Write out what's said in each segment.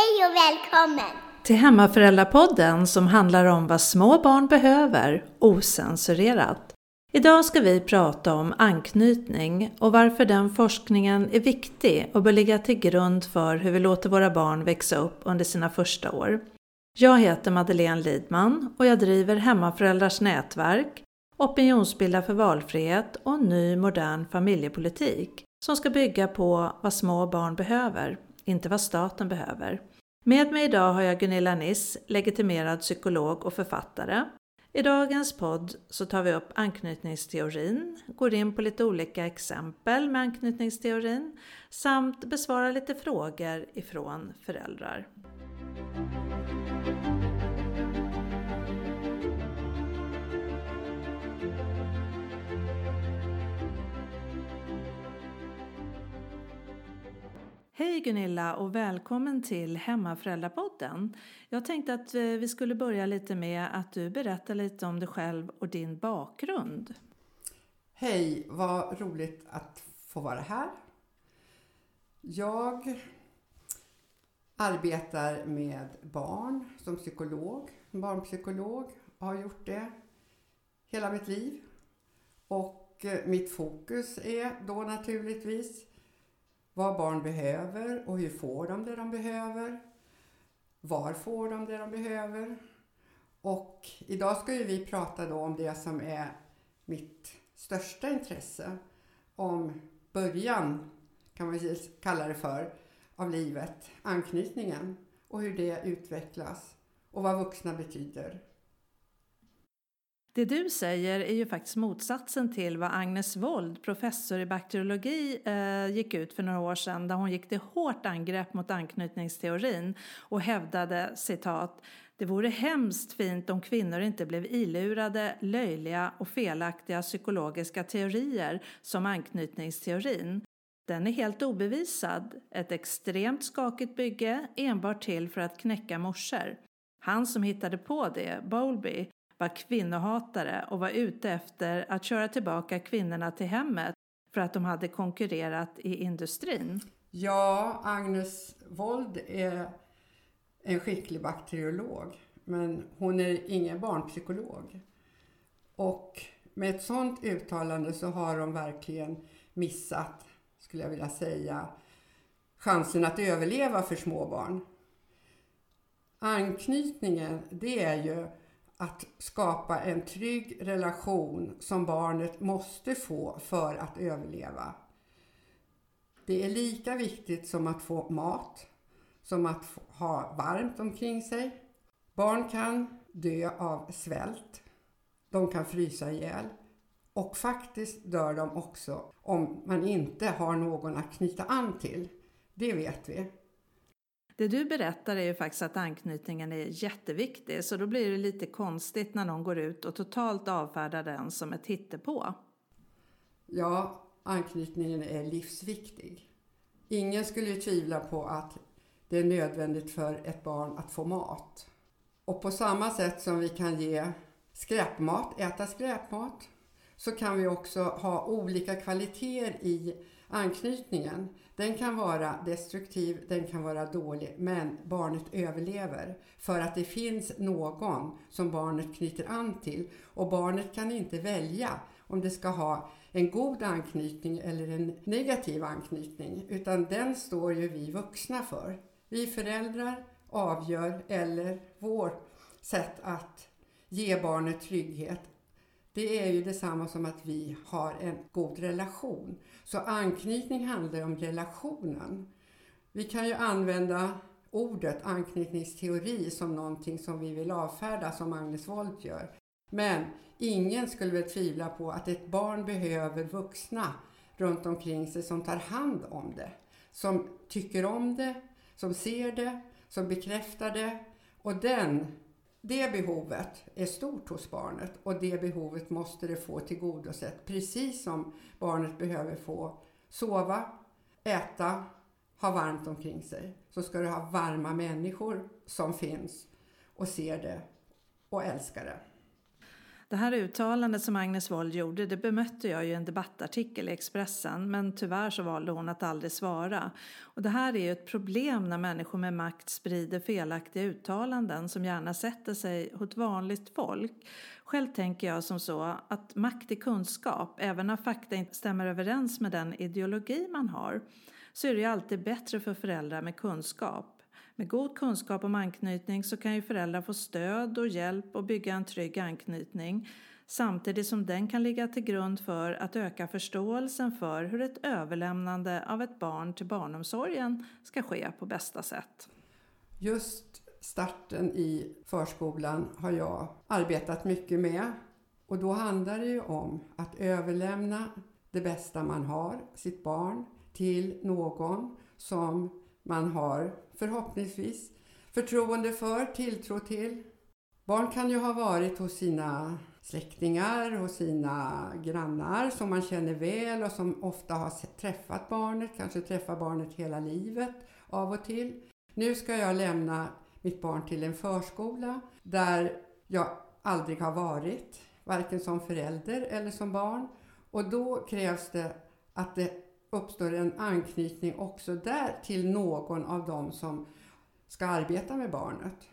Hej och välkommen! Till Hemmaföräldrapodden som handlar om vad små barn behöver, osensurerat. Idag ska vi prata om anknytning och varför den forskningen är viktig och bör ligga till grund för hur vi låter våra barn växa upp under sina första år. Jag heter Madeleine Lidman och jag driver Hemmaföräldrars nätverk, opinionsbildar för valfrihet och ny modern familjepolitik som ska bygga på vad små barn behöver, inte vad staten behöver. Med mig idag har jag Gunilla Niss, legitimerad psykolog och författare. I dagens podd så tar vi upp anknytningsteorin, går in på lite olika exempel med anknytningsteorin samt besvarar lite frågor ifrån föräldrar. Hej Gunilla och välkommen till Hemmaföräldrapodden. Jag tänkte att eh, vi skulle börja lite med att du berättar lite om dig själv och din bakgrund. Hej, vad roligt att få vara här. Jag arbetar med barn som psykolog, barnpsykolog, och har gjort det hela mitt liv. Och eh, mitt fokus är då naturligtvis vad barn behöver och hur får de det de behöver. Var får de det de behöver? Och idag ska ju vi prata då om det som är mitt största intresse. Om början, kan man kalla det för, av livet, anknytningen och hur det utvecklas och vad vuxna betyder. Det du säger är ju faktiskt motsatsen till vad Agnes Wold, professor i bakteriologi, eh, gick ut för några år sedan där hon gick till hårt angrepp mot anknytningsteorin och hävdade citat det vore hemskt fint om kvinnor inte blev ilurade, löjliga och felaktiga psykologiska teorier som anknytningsteorin. Den är helt obevisad, ett extremt skakigt bygge enbart till för att knäcka morsor. Han som hittade på det, Bowlby, var kvinnohatare och var ute efter att köra tillbaka kvinnorna till hemmet för att de hade konkurrerat i industrin. Ja, Agnes Wold är en skicklig bakteriolog, men hon är ingen barnpsykolog. Och med ett sådant uttalande så har de verkligen missat, skulle jag vilja säga, chansen att överleva för små barn. Anknytningen, det är ju att skapa en trygg relation som barnet måste få för att överleva. Det är lika viktigt som att få mat, som att ha varmt omkring sig. Barn kan dö av svält. De kan frysa ihjäl. Och faktiskt dör de också om man inte har någon att knyta an till. Det vet vi. Det du berättar är ju faktiskt att anknytningen är jätteviktig så då blir det lite konstigt när någon går ut och totalt avfärdar den som ett hittepå. Ja, anknytningen är livsviktig. Ingen skulle tvivla på att det är nödvändigt för ett barn att få mat. Och på samma sätt som vi kan ge skräpmat, äta skräpmat, så kan vi också ha olika kvaliteter i anknytningen. Den kan vara destruktiv, den kan vara dålig, men barnet överlever för att det finns någon som barnet knyter an till och barnet kan inte välja om det ska ha en god anknytning eller en negativ anknytning, utan den står ju vi vuxna för. Vi föräldrar avgör, eller vårt sätt att ge barnet trygghet, det är ju detsamma som att vi har en god relation. Så anknytning handlar om relationen. Vi kan ju använda ordet anknytningsteori som någonting som vi vill avfärda som Agnes Wold gör. Men ingen skulle väl tvivla på att ett barn behöver vuxna runt omkring sig som tar hand om det. Som tycker om det, som ser det, som bekräftar det. Och den det behovet är stort hos barnet och det behovet måste det få tillgodosett. Precis som barnet behöver få sova, äta, ha varmt omkring sig. Så ska du ha varma människor som finns och ser det och älskar det. Det här uttalandet som Agnes Wold gjorde det bemötte jag i en debattartikel i Expressen men tyvärr så valde hon att aldrig svara. Och det här är ju ett problem när människor med makt sprider felaktiga uttalanden som gärna sätter sig hos vanligt folk. Själv tänker jag som så att makt är kunskap, även när fakta inte stämmer överens med den ideologi man har så är det ju alltid bättre för föräldrar med kunskap. Med god kunskap om anknytning så kan ju föräldrar få stöd och hjälp och bygga en trygg anknytning samtidigt som den kan ligga till grund för att öka förståelsen för hur ett överlämnande av ett barn till barnomsorgen ska ske på bästa sätt. Just starten i förskolan har jag arbetat mycket med och då handlar det ju om att överlämna det bästa man har, sitt barn, till någon som man har förhoppningsvis förtroende för, tilltro till. Barn kan ju ha varit hos sina släktingar, hos sina grannar som man känner väl och som ofta har träffat barnet, kanske träffar barnet hela livet av och till. Nu ska jag lämna mitt barn till en förskola där jag aldrig har varit, varken som förälder eller som barn. Och då krävs det att det uppstår en anknytning också där till någon av dem som ska arbeta med barnet.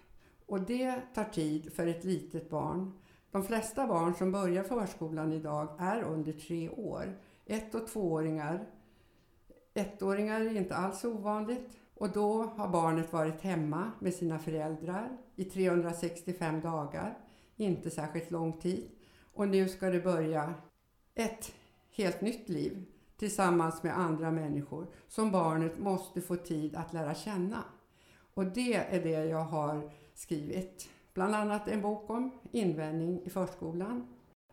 Och det tar tid för ett litet barn. De flesta barn som börjar förskolan idag är under tre år. Ett och tvååringar. Ettåringar är inte alls ovanligt. Och då har barnet varit hemma med sina föräldrar i 365 dagar. Inte särskilt lång tid. Och nu ska det börja ett helt nytt liv tillsammans med andra människor som barnet måste få tid att lära känna. Och det är det jag har skrivit. Bland annat en bok om invändning i förskolan,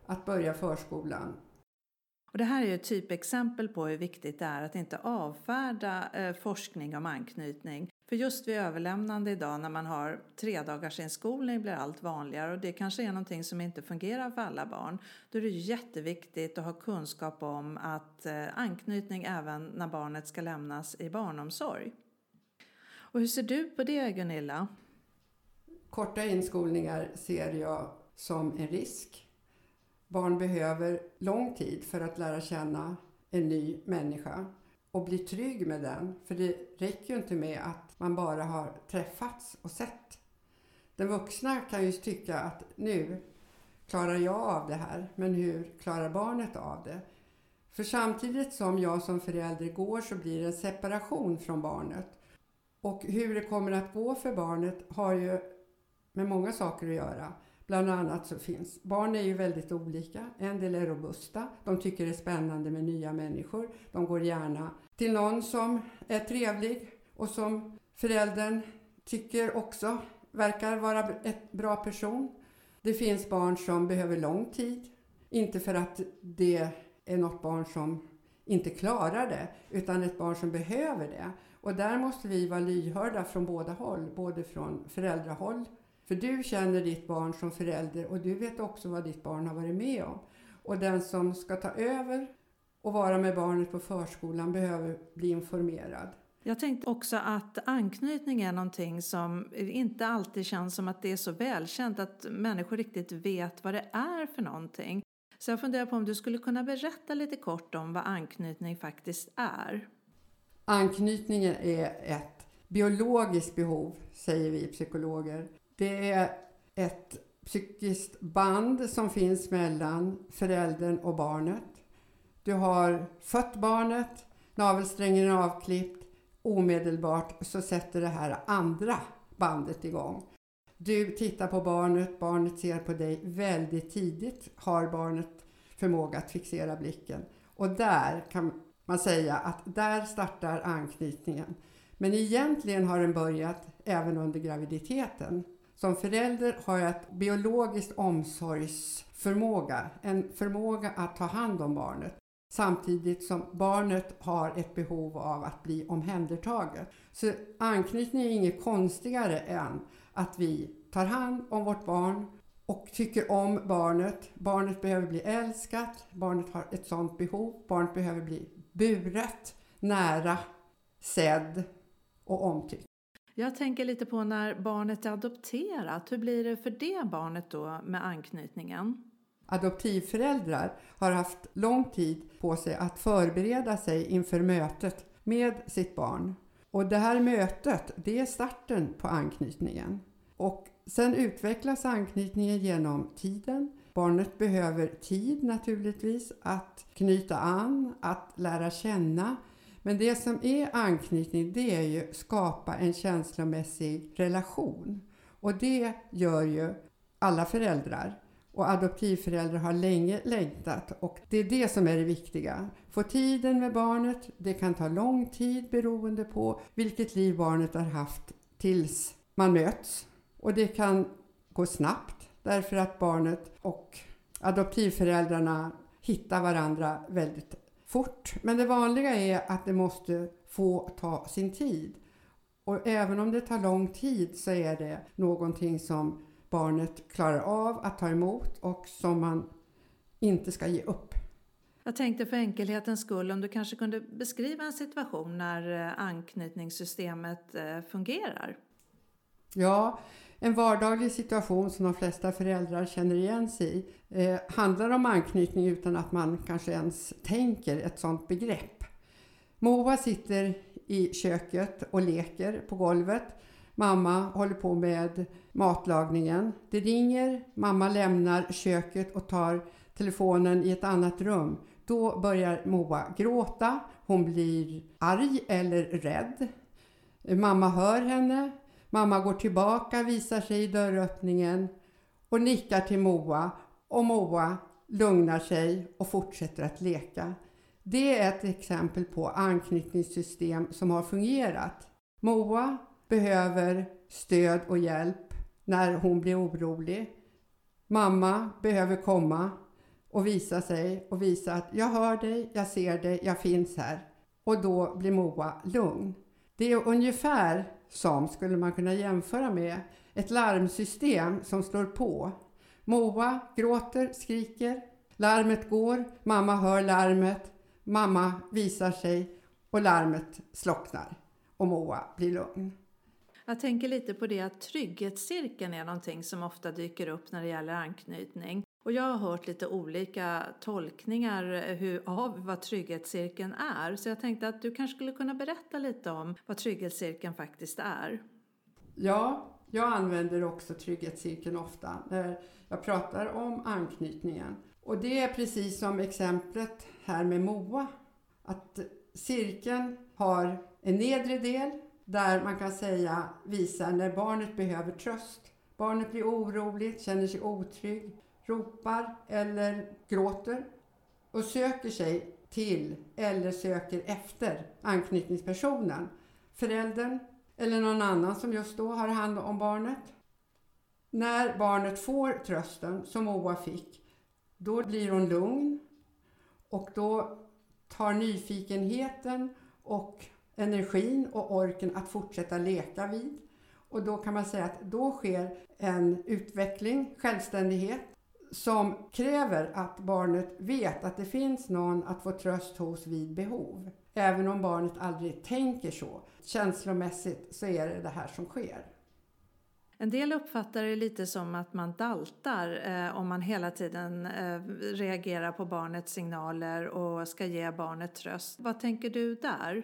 att börja förskolan. Och det här är ju ett typexempel på hur viktigt det är att inte avfärda eh, forskning om anknytning för just vid överlämnande idag när man har tre dagars inskolning blir allt vanligare och det kanske är någonting som inte fungerar för alla barn. Då är det jätteviktigt att ha kunskap om att eh, anknytning även när barnet ska lämnas i barnomsorg. Och hur ser du på det Gunilla? Korta inskolningar ser jag som en risk. Barn behöver lång tid för att lära känna en ny människa och bli trygg med den. För det räcker ju inte med att man bara har träffats och sett. Den vuxna kan ju tycka att nu klarar jag av det här, men hur klarar barnet av det? För samtidigt som jag som förälder går så blir det en separation från barnet. Och hur det kommer att gå för barnet har ju med många saker att göra. Bland annat så finns, barn är ju väldigt olika. En del är robusta, de tycker det är spännande med nya människor. De går gärna till någon som är trevlig och som föräldern tycker också verkar vara ett bra person. Det finns barn som behöver lång tid. Inte för att det är något barn som inte klarar det, utan ett barn som behöver det. Och där måste vi vara lyhörda från båda håll, både från föräldrahåll för du känner ditt barn som förälder och du vet också vad ditt barn har varit med om. Och den som ska ta över och vara med barnet på förskolan behöver bli informerad. Jag tänkte också att anknytning är någonting som inte alltid känns som att det är så välkänt att människor riktigt vet vad det är för någonting. Så jag funderar på om du skulle kunna berätta lite kort om vad anknytning faktiskt är. Anknytningen är ett biologiskt behov, säger vi psykologer. Det är ett psykiskt band som finns mellan föräldern och barnet. Du har fött barnet, navelsträngen är avklippt, omedelbart så sätter det här andra bandet igång. Du tittar på barnet, barnet ser på dig väldigt tidigt, har barnet förmåga att fixera blicken. Och där kan man säga att där startar anknytningen. Men egentligen har den börjat även under graviditeten. Som förälder har jag ett biologiskt omsorgsförmåga, en förmåga att ta hand om barnet samtidigt som barnet har ett behov av att bli omhändertaget. Så anknytning är inget konstigare än att vi tar hand om vårt barn och tycker om barnet. Barnet behöver bli älskat, barnet har ett sådant behov, barnet behöver bli buret, nära, sedd och omtyckt. Jag tänker lite på när barnet är adopterat. Hur blir det för det barnet då med anknytningen? Adoptivföräldrar har haft lång tid på sig att förbereda sig inför mötet med sitt barn. Och det här mötet, det är starten på anknytningen. Och sen utvecklas anknytningen genom tiden. Barnet behöver tid naturligtvis att knyta an, att lära känna. Men det som är anknytning, det är ju skapa en känslomässig relation. Och det gör ju alla föräldrar. Och adoptivföräldrar har länge längtat och det är det som är det viktiga. Få tiden med barnet, det kan ta lång tid beroende på vilket liv barnet har haft tills man möts. Och det kan gå snabbt därför att barnet och adoptivföräldrarna hittar varandra väldigt fort. Men det vanliga är att det måste få ta sin tid. Och även om det tar lång tid så är det någonting som barnet klarar av att ta emot och som man inte ska ge upp. Jag tänkte för enkelhetens skull om du kanske kunde beskriva en situation när eh, anknytningssystemet eh, fungerar? Ja, en vardaglig situation som de flesta föräldrar känner igen sig i eh, handlar om anknytning utan att man kanske ens tänker ett sådant begrepp. Moa sitter i köket och leker på golvet Mamma håller på med matlagningen. Det ringer, mamma lämnar köket och tar telefonen i ett annat rum. Då börjar Moa gråta, hon blir arg eller rädd. Mamma hör henne, mamma går tillbaka, visar sig i dörröppningen och nickar till Moa och Moa lugnar sig och fortsätter att leka. Det är ett exempel på anknytningssystem som har fungerat. Moa behöver stöd och hjälp när hon blir orolig. Mamma behöver komma och visa sig och visa att jag hör dig, jag ser dig, jag finns här. Och då blir Moa lugn. Det är ungefär som, skulle man kunna jämföra med, ett larmsystem som slår på. Moa gråter, skriker, larmet går, mamma hör larmet, mamma visar sig och larmet slocknar och Moa blir lugn. Jag tänker lite på det att trygghetscirkeln är någonting som ofta dyker upp när det gäller anknytning. Och jag har hört lite olika tolkningar eh, hur, av vad trygghetscirkeln är. Så jag tänkte att du kanske skulle kunna berätta lite om vad trygghetscirkeln faktiskt är. Ja, jag använder också trygghetscirkeln ofta när jag pratar om anknytningen. Och det är precis som exemplet här med Moa. Att cirkeln har en nedre del där man kan säga visar när barnet behöver tröst. Barnet blir oroligt, känner sig otrygg, ropar eller gråter och söker sig till eller söker efter anknytningspersonen. Föräldern eller någon annan som just då har hand om barnet. När barnet får trösten, som Moa fick, då blir hon lugn och då tar nyfikenheten och energin och orken att fortsätta leka vid. Och då kan man säga att då sker en utveckling, självständighet, som kräver att barnet vet att det finns någon att få tröst hos vid behov. Även om barnet aldrig tänker så. Känslomässigt så är det det här som sker. En del uppfattar det lite som att man daltar eh, om man hela tiden eh, reagerar på barnets signaler och ska ge barnet tröst. Vad tänker du där?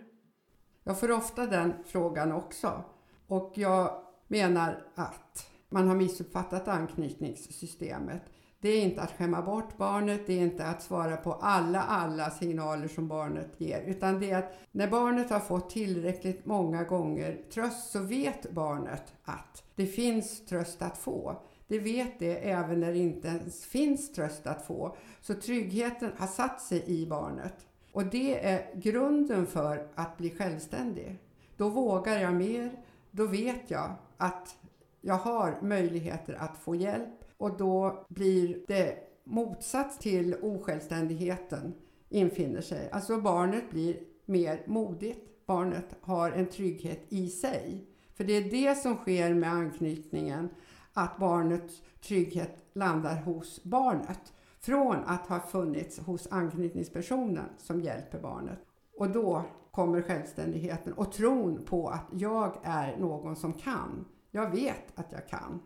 Jag får ofta den frågan också. Och jag menar att man har missuppfattat anknytningssystemet. Det är inte att skämma bort barnet, det är inte att svara på alla, alla signaler som barnet ger. Utan det är att när barnet har fått tillräckligt många gånger tröst så vet barnet att det finns tröst att få. Det vet det även när det inte ens finns tröst att få. Så tryggheten har satt sig i barnet. Och det är grunden för att bli självständig. Då vågar jag mer, då vet jag att jag har möjligheter att få hjälp och då blir det motsats till osjälvständigheten infinner sig. Alltså barnet blir mer modigt. Barnet har en trygghet i sig. För det är det som sker med anknytningen, att barnets trygghet landar hos barnet. Från att ha funnits hos anknytningspersonen som hjälper barnet. Och då kommer självständigheten och tron på att jag är någon som kan. Jag vet att jag kan.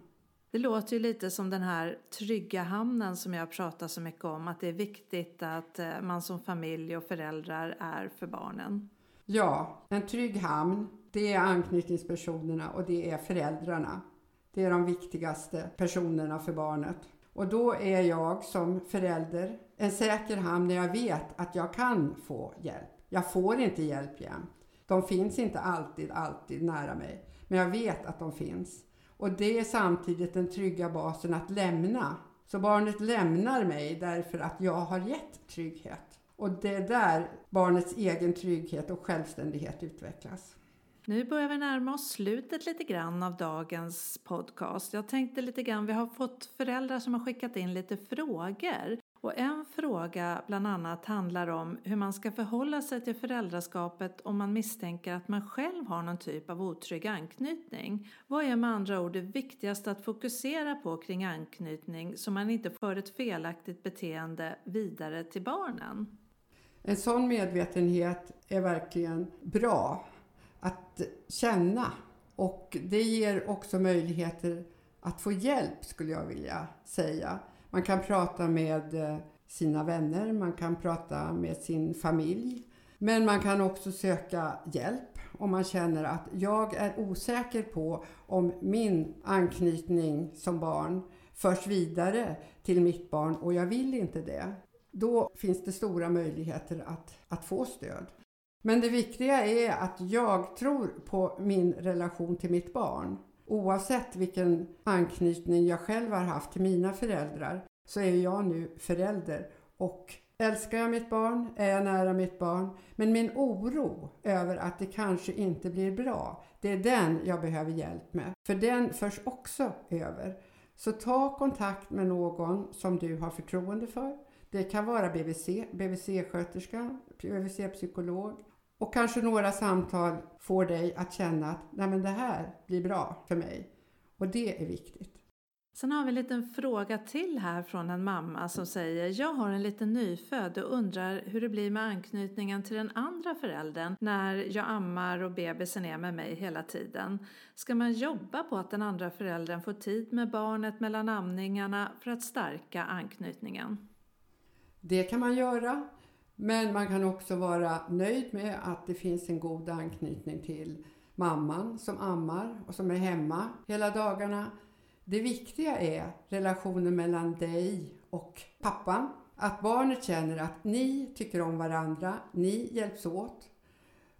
Det låter ju lite som den här trygga hamnen som jag pratar så mycket om, att det är viktigt att eh, man som familj och föräldrar är för barnen. Ja, en trygg hamn, det är anknytningspersonerna och det är föräldrarna. Det är de viktigaste personerna för barnet. Och då är jag som förälder en säker hamn när jag vet att jag kan få hjälp. Jag får inte hjälp jämt. De finns inte alltid, alltid nära mig. Men jag vet att de finns. Och det är samtidigt den trygga basen att lämna. Så barnet lämnar mig därför att jag har gett trygghet. Och det är där barnets egen trygghet och självständighet utvecklas. Nu börjar vi närma oss slutet lite grann av dagens podcast. Jag tänkte lite grann, vi har fått föräldrar som har skickat in lite frågor. Och en fråga bland annat handlar om hur man ska förhålla sig till föräldraskapet om man misstänker att man själv har någon typ av otrygg anknytning. Vad är med andra ord det viktigaste att fokusera på kring anknytning så man inte för ett felaktigt beteende vidare till barnen? En sån medvetenhet är verkligen bra att känna och det ger också möjligheter att få hjälp skulle jag vilja säga. Man kan prata med eh, sina vänner, man kan prata med sin familj. Men man kan också söka hjälp om man känner att jag är osäker på om min anknytning som barn förs vidare till mitt barn och jag vill inte det. Då finns det stora möjligheter att, att få stöd. Men det viktiga är att jag tror på min relation till mitt barn. Oavsett vilken anknytning jag själv har haft till mina föräldrar så är jag nu förälder och älskar jag mitt barn, är jag nära mitt barn. Men min oro över att det kanske inte blir bra, det är den jag behöver hjälp med. För den förs också över. Så ta kontakt med någon som du har förtroende för. Det kan vara BVC, BVC-sköterska, BVC-psykolog och kanske några samtal får dig att känna att Nej, men det här blir bra för mig. Och det är viktigt. Sen har vi en liten fråga till här från en mamma som säger Jag har en liten nyfödd och undrar hur det blir med anknytningen till den andra föräldern när jag ammar och bebisen är med mig hela tiden. Ska man jobba på att den andra föräldern får tid med barnet mellan amningarna för att stärka anknytningen? Det kan man göra. Men man kan också vara nöjd med att det finns en god anknytning till mamman som ammar och som är hemma hela dagarna. Det viktiga är relationen mellan dig och pappan. Att barnet känner att ni tycker om varandra, ni hjälps åt.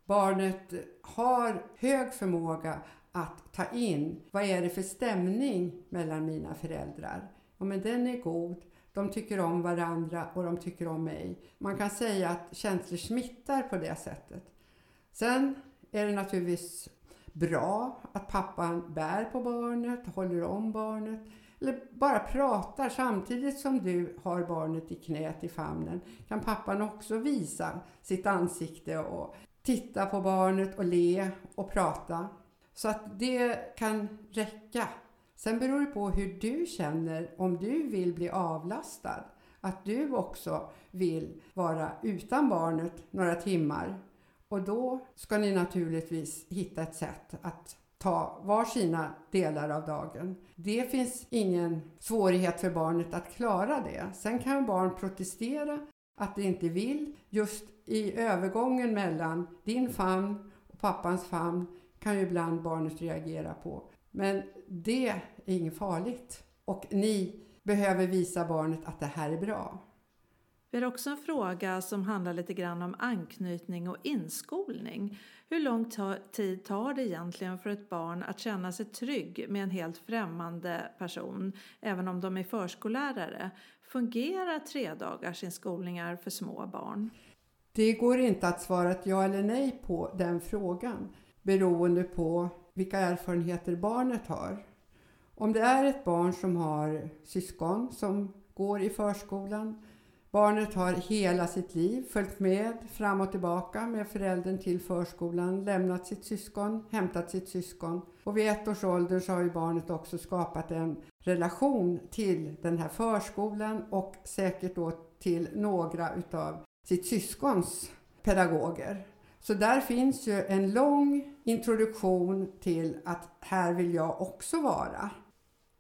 Barnet har hög förmåga att ta in vad är det för stämning mellan mina föräldrar. Ja, men den är god. De tycker om varandra och de tycker om mig. Man kan säga att känslor smittar på det sättet. Sen är det naturligtvis bra att pappan bär på barnet, håller om barnet eller bara pratar samtidigt som du har barnet i knät i famnen kan pappan också visa sitt ansikte och titta på barnet och le och prata. Så att det kan räcka Sen beror det på hur du känner, om du vill bli avlastad. Att du också vill vara utan barnet några timmar. Och då ska ni naturligtvis hitta ett sätt att ta var sina delar av dagen. Det finns ingen svårighet för barnet att klara det. Sen kan barn protestera att det inte vill. Just i övergången mellan din famn och pappans famn kan ju ibland barnet reagera på men det är inget farligt. Och ni behöver visa barnet att det här är bra. Vi har också en fråga som handlar lite grann om anknytning och inskolning. Hur lång tid tar det egentligen för ett barn att känna sig trygg med en helt främmande person, även om de är förskollärare? Fungerar tre dagars inskolningar för små barn? Det går inte att svara ett ja eller nej på den frågan beroende på vilka erfarenheter barnet har. Om det är ett barn som har syskon som går i förskolan, barnet har hela sitt liv följt med fram och tillbaka med föräldern till förskolan, lämnat sitt syskon, hämtat sitt syskon och vid ett års ålder så har ju barnet också skapat en relation till den här förskolan och säkert då till några utav sitt syskons pedagoger. Så där finns ju en lång introduktion till att här vill jag också vara.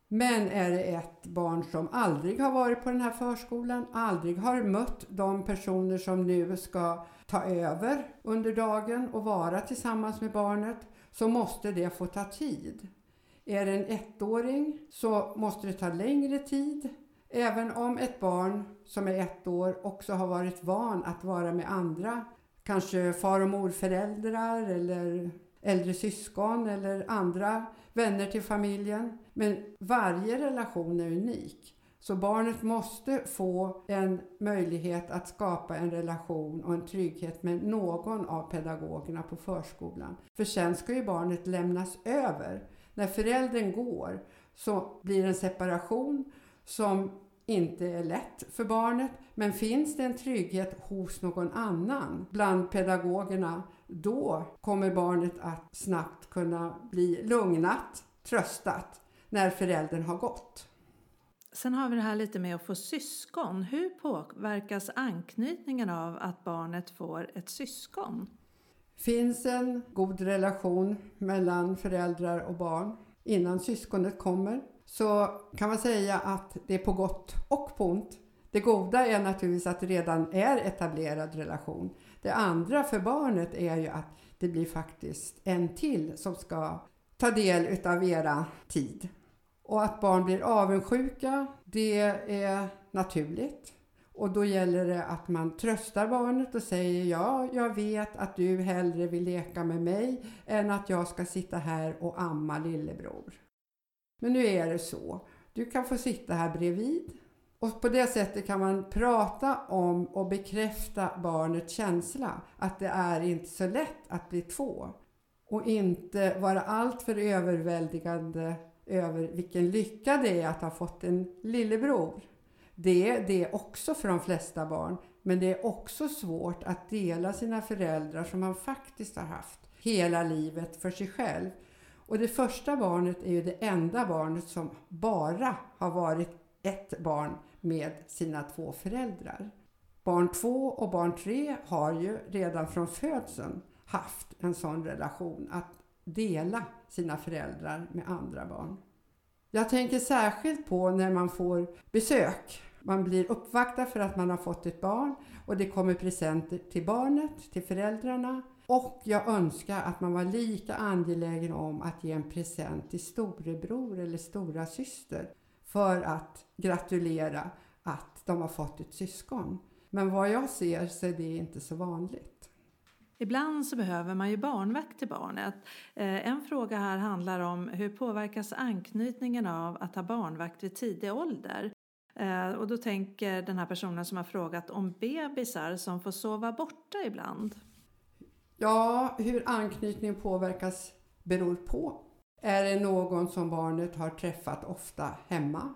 Men är det ett barn som aldrig har varit på den här förskolan, aldrig har mött de personer som nu ska ta över under dagen och vara tillsammans med barnet, så måste det få ta tid. Är det en ettåring så måste det ta längre tid. Även om ett barn som är ett år också har varit van att vara med andra, kanske far och morföräldrar eller äldre syskon eller andra vänner till familjen. Men varje relation är unik. Så barnet måste få en möjlighet att skapa en relation och en trygghet med någon av pedagogerna på förskolan. För sen ska ju barnet lämnas över. När föräldern går så blir det en separation som inte är lätt för barnet. Men finns det en trygghet hos någon annan bland pedagogerna, då kommer barnet att snabbt kunna bli lugnat, tröstat, när föräldern har gått. Sen har vi det här lite med att få syskon. Hur påverkas anknytningen av att barnet får ett syskon? Finns en god relation mellan föräldrar och barn innan syskonet kommer så kan man säga att det är på gott och på ont. Det goda är naturligtvis att det redan är etablerad relation. Det andra för barnet är ju att det blir faktiskt en till som ska ta del utav era tid. Och att barn blir avundsjuka, det är naturligt. Och då gäller det att man tröstar barnet och säger ja, jag vet att du hellre vill leka med mig än att jag ska sitta här och amma lillebror. Men nu är det så. Du kan få sitta här bredvid. Och på det sättet kan man prata om och bekräfta barnets känsla att det är inte så lätt att bli två. Och inte vara alltför överväldigande över vilken lycka det är att ha fått en lillebror. Det är det också för de flesta barn, men det är också svårt att dela sina föräldrar som man faktiskt har haft hela livet för sig själv. Och det första barnet är ju det enda barnet som bara har varit ett barn med sina två föräldrar. Barn två och barn tre har ju redan från födseln haft en sån relation att dela sina föräldrar med andra barn. Jag tänker särskilt på när man får besök. Man blir uppvaktad för att man har fått ett barn och det kommer presenter till barnet, till föräldrarna. Och jag önskar att man var lika angelägen om att ge en present till storebror eller stora syster för att gratulera att de har fått ett syskon. Men vad jag ser så är det inte så vanligt. Ibland så behöver man ju barnvakt till barnet. Eh, en fråga här handlar om hur påverkas anknytningen av att ha barnvakt vid tidig ålder? Eh, och då tänker den här personen som har frågat om bebisar som får sova borta ibland. Ja, hur anknytningen påverkas beror på. Är det någon som barnet har träffat ofta hemma,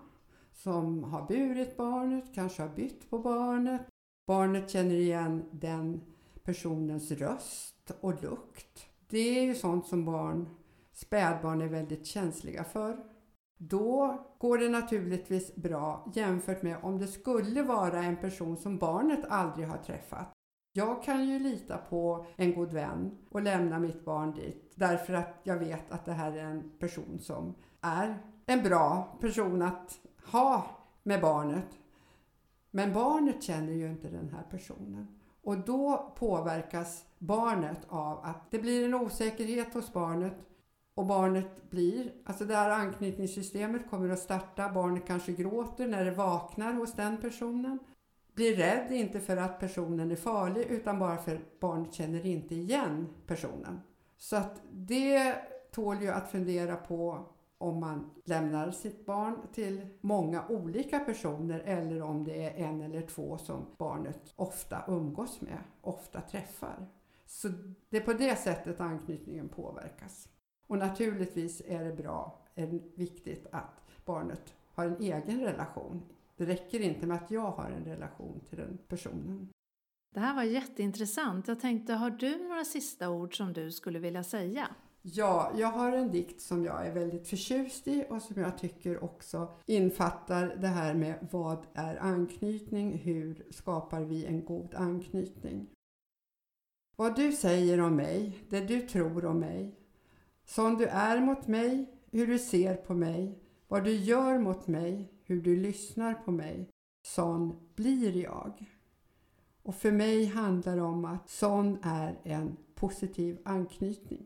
som har burit barnet, kanske har bytt på barnet. Barnet känner igen den personens röst och lukt. Det är ju sånt som barn, spädbarn är väldigt känsliga för. Då går det naturligtvis bra jämfört med om det skulle vara en person som barnet aldrig har träffat. Jag kan ju lita på en god vän och lämna mitt barn dit därför att jag vet att det här är en person som är en bra person att ha med barnet. Men barnet känner ju inte den här personen. Och då påverkas barnet av att det blir en osäkerhet hos barnet och barnet blir, alltså det här anknytningssystemet kommer att starta, barnet kanske gråter när det vaknar hos den personen. Blir rädd, inte för att personen är farlig utan bara för att barnet känner inte igen personen. Så att det tål ju att fundera på om man lämnar sitt barn till många olika personer eller om det är en eller två som barnet ofta umgås med, ofta träffar. Så det är på det sättet anknytningen påverkas. Och naturligtvis är det bra, är viktigt att barnet har en egen relation. Det räcker inte med att jag har en relation till den personen. Det här var jätteintressant. Jag tänkte, har du några sista ord som du skulle vilja säga? Ja, jag har en dikt som jag är väldigt förtjust i och som jag tycker också infattar det här med vad är anknytning? Hur skapar vi en god anknytning? Vad du säger om mig, det du tror om mig, som du är mot mig, hur du ser på mig, Vad du gör mot mig, hur du lyssnar på mig, sån blir jag. Och för mig handlar det om att sån är en positiv anknytning.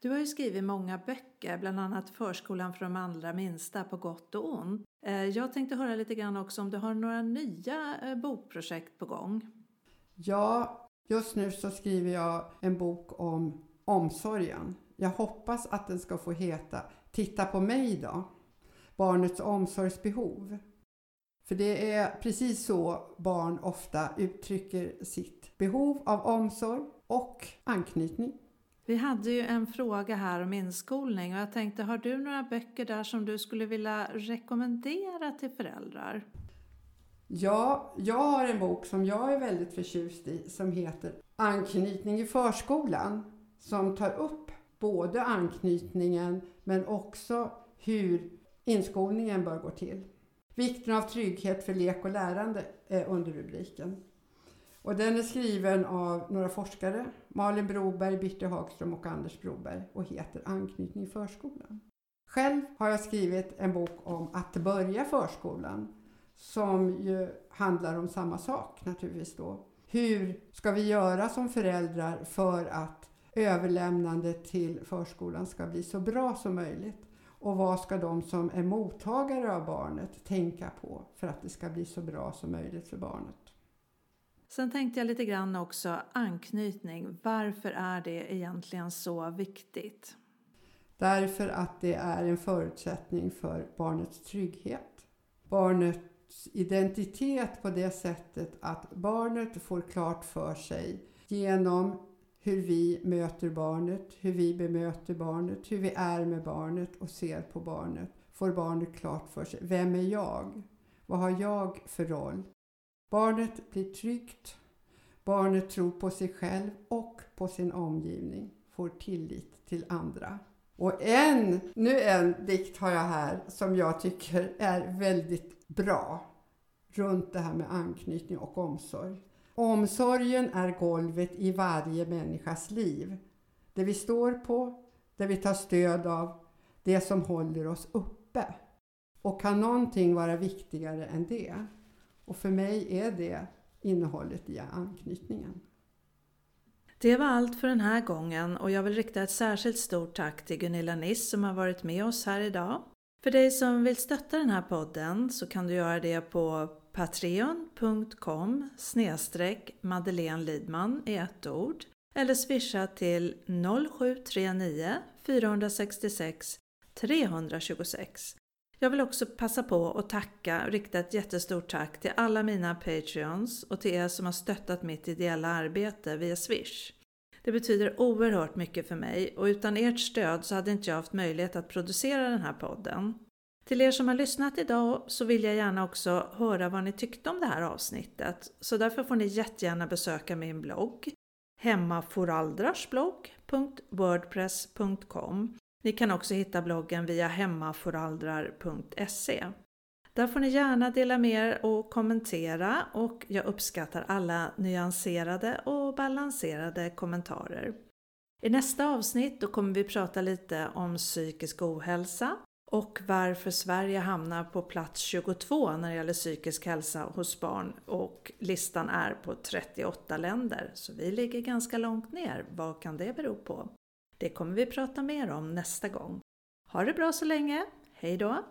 Du har ju skrivit många böcker, bland annat Förskolan för de allra minsta på gott och ont. Eh, jag tänkte höra lite grann också om du har några nya eh, bokprojekt på gång. Ja, just nu så skriver jag en bok om omsorgen. Jag hoppas att den ska få heta Titta på mig då, barnets omsorgsbehov. För det är precis så barn ofta uttrycker sitt behov av omsorg och anknytning. Vi hade ju en fråga här om inskolning och jag tänkte, har du några böcker där som du skulle vilja rekommendera till föräldrar? Ja, jag har en bok som jag är väldigt förtjust i som heter Anknytning i förskolan som tar upp både anknytningen men också hur inskolningen bör gå till. Vikten av trygghet för lek och lärande är underrubriken. Och den är skriven av några forskare, Malin Broberg, Birte Hagström och Anders Broberg och heter Anknytning förskolan. Själv har jag skrivit en bok om att börja förskolan som ju handlar om samma sak naturligtvis då. Hur ska vi göra som föräldrar för att överlämnandet till förskolan ska bli så bra som möjligt? Och vad ska de som är mottagare av barnet tänka på för att det ska bli så bra som möjligt för barnet? Sen tänkte jag lite grann också anknytning. Varför är det egentligen så viktigt? Därför att det är en förutsättning för barnets trygghet. Barnets identitet på det sättet att barnet får klart för sig genom hur vi möter barnet, hur vi bemöter barnet, hur vi är med barnet och ser på barnet. Får barnet klart för sig, vem är jag? Vad har jag för roll? Barnet blir tryggt. Barnet tror på sig själv och på sin omgivning, får tillit till andra. Och en, nu en dikt har jag här som jag tycker är väldigt bra runt det här med anknytning och omsorg. Omsorgen är golvet i varje människas liv. Det vi står på, det vi tar stöd av, det som håller oss uppe. Och kan någonting vara viktigare än det? Och för mig är det innehållet i anknytningen. Det var allt för den här gången och jag vill rikta ett särskilt stort tack till Gunilla Niss som har varit med oss här idag. För dig som vill stötta den här podden så kan du göra det på patreon.com snedstreck Madeleine Lidman i ett ord eller swisha till 0739 466 326. Jag vill också passa på att tacka och rikta ett jättestort tack till alla mina Patreons och till er som har stöttat mitt ideella arbete via Swish. Det betyder oerhört mycket för mig och utan ert stöd så hade inte jag haft möjlighet att producera den här podden. Till er som har lyssnat idag så vill jag gärna också höra vad ni tyckte om det här avsnittet. Så därför får ni jättegärna besöka min blogg hemmaforaldrarsblogg.wordpress.com Ni kan också hitta bloggen via hemmaforaldrar.se. Där får ni gärna dela med er och kommentera och jag uppskattar alla nyanserade och balanserade kommentarer. I nästa avsnitt då kommer vi prata lite om psykisk ohälsa och varför Sverige hamnar på plats 22 när det gäller psykisk hälsa hos barn och listan är på 38 länder. Så vi ligger ganska långt ner. Vad kan det bero på? Det kommer vi prata mer om nästa gång. Ha det bra så länge. Hej då!